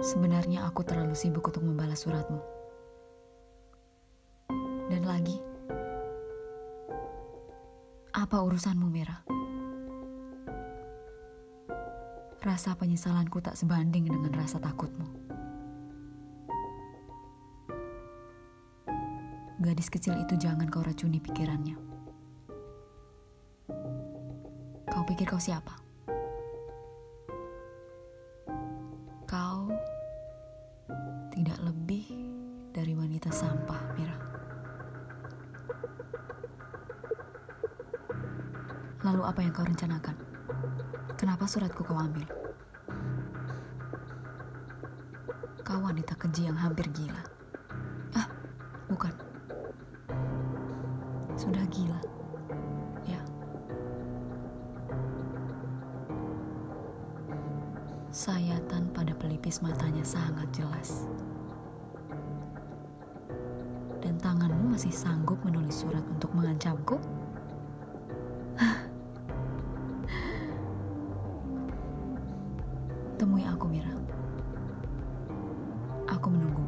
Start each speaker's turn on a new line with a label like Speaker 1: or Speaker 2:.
Speaker 1: Sebenarnya aku terlalu sibuk untuk membalas suratmu. Dan lagi, apa urusanmu, Mira? Rasa penyesalanku tak sebanding dengan rasa takutmu. Gadis kecil itu jangan kau racuni pikirannya. Kau pikir kau siapa? Lebih dari wanita sampah, Mira. Lalu apa yang kau rencanakan? Kenapa suratku kau ambil? Kau wanita keji yang hampir gila. Ah, bukan. Sudah gila. Ya. Sayatan pada pelipis matanya sangat jelas. Masih sanggup menulis surat untuk mengancamku? Temui aku, Mira. Aku menunggu.